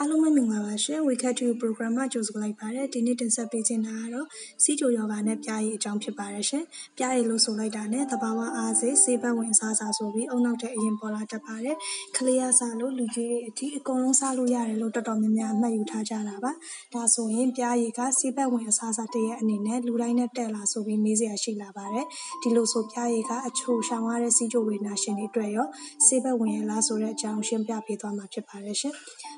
အားလုံးပဲမင်္ဂလာပါရှင် Wicked to program မှာကြိုဆိုလိုက်ပါတယ်ဒီနေ့တင်ဆက်ပေးခြင်းတာကတော့စီးကြိုယောဂနဲ့ပြားရည်အကြောင်းဖြစ်ပါတယ်ရှင်ပြားရည်လို့ဆိုလိုက်တာနဲ့တဘာဝအားစေစေဘက်ဝင်စားစားဆိုပြီးအုံနောက်တဲ့အရင်ပေါ်လာတတ်ပါတယ်ခလေးရစားလို့လူကြီးတွေအထိအကုန်လုံးစားလို့ရတယ်လို့တော်တော်များများအမှတ်ယူထားကြတာပါဒါဆိုရင်ပြားရည်ကစေဘက်ဝင်အစားစားတရဲ့အနေနဲ့လူတိုင်းနဲ့တက်လာဆိုပြီးမေးစရာရှိလာပါတယ်ဒီလိုဆိုပြားရည်ကအချိုရှောင်ရတဲ့စီးကြိုဝေနာရှင်တွေအတွက်ရောစေဘက်ဝင်ရလားဆိုတဲ့အကြောင်းရှင်းပြပေးသွားမှာဖြစ်ပါတယ်ရှင်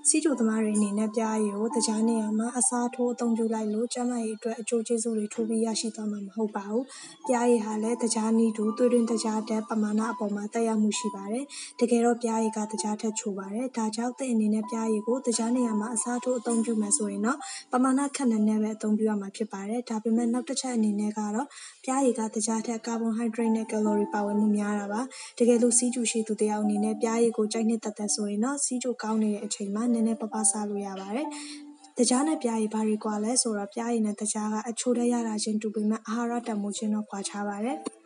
စီးကြိုသမားတွေအနေနဲ့ပြားရည်ကိုတကြားနေရာမှာ အစားထိုး အသုံးပြုလိုက်လို့ ကျန်းမာရေးအတွက် အကျိုးကျေးဇူးတွေထိုးပြီး ရရှိသွားမှာ မဟုတ်ပါဘူး။ပြားရည်ဟာလည်းတကြားနည်းတူ သွေးတွင်းတကြားတက်ပမာဏအပေါ်မှာတက်ရောက်မှု ရှိပါတယ်။တကယ်တော့ပြားရည်ကတကြားထက် ချိုပါတယ်။ဒါကြောင့်တဲ့အနေနဲ့ပြားရည်ကိုတကြားနေရာမှာ အစားထိုး အသုံးပြုမယ်ဆိုရင်တော့ ပမာဏခက်နေနဲ့ပဲ အသုံးပြုရမှာ ဖြစ်ပါတယ်။ဒါပေမဲ့ နောက်တစ်ချက်အနေနဲ့ကတော့ပြားရည်ကတကြားထက် ကာဗွန်ဟိုက်ဒရိတ်နဲ့ ကယ်လိုရီ ပါဝင်မှု များတာပါ။တကယ်လို့စီးကျူရှိသူတယောက်အနေနဲ့ပြားရည်ကို ကြိုက်နှစ်သက်သက်ဆိုရင်တော့စီးကျူကောင်းနေတဲ့အချိန်မှာ နည်းနည်းပါးပါးစားလို့ရပါတယ်။တကြားနဲ့ပြားရည်ဘာတွေကွာလဲဆိုတော့ပြားရည်နဲ့တကြားကအချိုးထဲရတာချင်းတူပေမဲ့အာဟာရတန်ဖိုးချင်းတော့ကွာခြားပါတယ်။။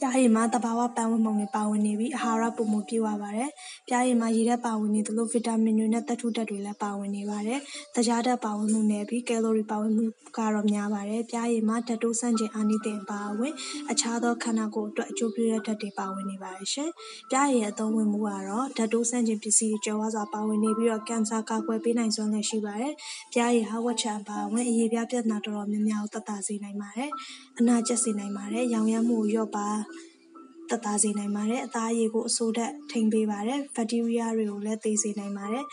ပျားရည်မှာ သဘာဝပတ်ဝန်းပုံတွေ ပါဝင်နေပြီး အာဟာရ ပိုမိုပြည့်ဝပါတယ်။ပျားရည်မှာ ရေဓာတ်ပါဝင်နေသလို ဗီတာမင်တွေနဲ့ သတ္တုဓာတ်တွေလည်း ပါဝင်နေပါတယ်။သကြားဓာတ်ပါဝင်မှုနည်းပြီး ကယ်လိုရီပါဝင်မှုကတော့ များပါတယ်။ပျားရည်မှာ ဓာတ်တိုးဆန့်ကျင်အာနိသင် အပါအဝင် အခြားသော ခန္ဓာကိုယ်အတွက် အကျိုးပြုတဲ့ဓာတ်တွေ ပါဝင်နေပါတယ်ရှင်။ပျားရည်ရဲ့ အသုံးဝင်မှုကတော့ ဓာတ်တိုးဆန့်ကျင်ပစ္စည်းတွေ ကြွယ်ဝစွာ ပါဝင်နေပြီးတော့ကင်ဆာ ကာကွယ်ပေးနိုင်စွမ်းလည်း ရှိပါတယ်။ပျားရည်ဟာ ဝက်ချံအပါအဝင် အရေပြားပြဿနာ တော်တော်များများကို သက်သာစေနိုင်ပါတယ်။အနာကျက်စေနိုင်ပါတယ်။ရောင်ရမ်းမှုကို လျော့ပါ သက်သာစေနိုင်ပါတယ်။အသားအရည်ကိုအဆိုးဓာတ်ထိန်းပေးပါတယ်။ဘက်တီးရီးယားတွေကိုလည်းသေစေနိုင်ပါတယ်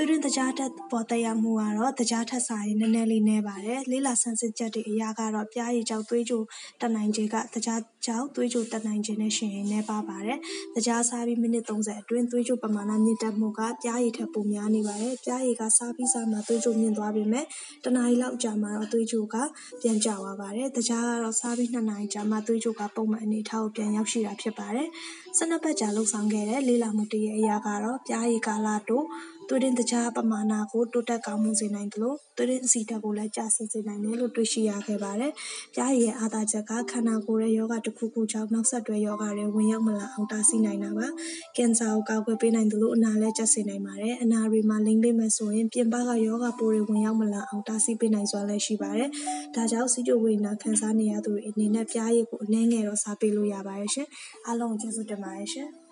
သွေးတွင်းသကြားဓာတ်ပေါ်သက်ရောက်မှုကတော့ သကြားထက်စာရင်နည်းနည်းလေးနည်းပါတယ်။လေ့လာဆန်းစစ်ချက်တွေအရကတော့ ပျားရည်ကြောင့်သွေးကြိုတက်နိုင်ခြေက သကြားကြောင့်သွေးကြိုတက်နိုင်ခြေနဲ့ယှဉ်ရင် နည်းပါးပါတယ်။သကြားစားပြီး မိနစ် ၃၀ အတွင်း သွေးကြိုပမာဏမြင့်တက်မှုက ပျားရည်ထက် ပိုများနေပါတယ်။ပျားရည်က စားပြီးစားမှ သွေးကြိုမြင့်သွားပေမဲ့တနာရီလောက်အကြာမှာတော့ သွေးကြိုက ပြန်ကျသွားပါတယ်။သကြားကတော့ စားပြီး ၂ နာရီကြာမှ သွေးကြိုက ပုံမှန်အနေအထားကို ပြန်ရောက်ရှိတာဖြစ်ပါတယ်။၁၂ ပတ်ကြာ လုပ်ဆောင်ခဲ့တဲ့ လေ့လာမှုတရပ်အရကတော့ ပျားရည်ကာလတို သွေးတွင်းသကြားပမာဏကို တိုးတက်ကောင်းမွန်စေနိုင်သလို သွေးတွင်းအဆီဓာတ်ကိုလည်း ကျဆင်းစေနိုင်တယ်လို့ တွေ့ရှိရခဲ့ပါတယ်။ပျားရည်ရဲ့ အားသာချက်က ခန္ဓာကိုယ်ရဲ့ရောဂါတစ်ခုခုကြောင့် နောက်ဆက်တွဲရောဂါတွေ ဝင်ရောက်မလာအောင် တားဆီးနိုင်တာပါ။ကင်ဆာကို ကာကွယ်ပေးနိုင်သလို အနာလည်း ကျစေနိုင်ပါတယ်။အနာတွေမှာ လိမ်ပေးမယ်ဆိုရင် ပြင်ပက ရောဂါပိုးတွေ ဝင်ရောက်မလာအောင် တားဆီးပေးနိုင်စွမ်းလည်း ရှိပါတယ်။ဒါကြောင့်စီးကျိုဝေဒနာ ခံစားနေရသူတွေအနေနဲ့ပျားရည်ကို အနည်းငယ်တော့ စားပေးလို့ရပါတယ်ရှင်။အားလုံးကျေးဇူးတင်ပါတယ်ရှင်။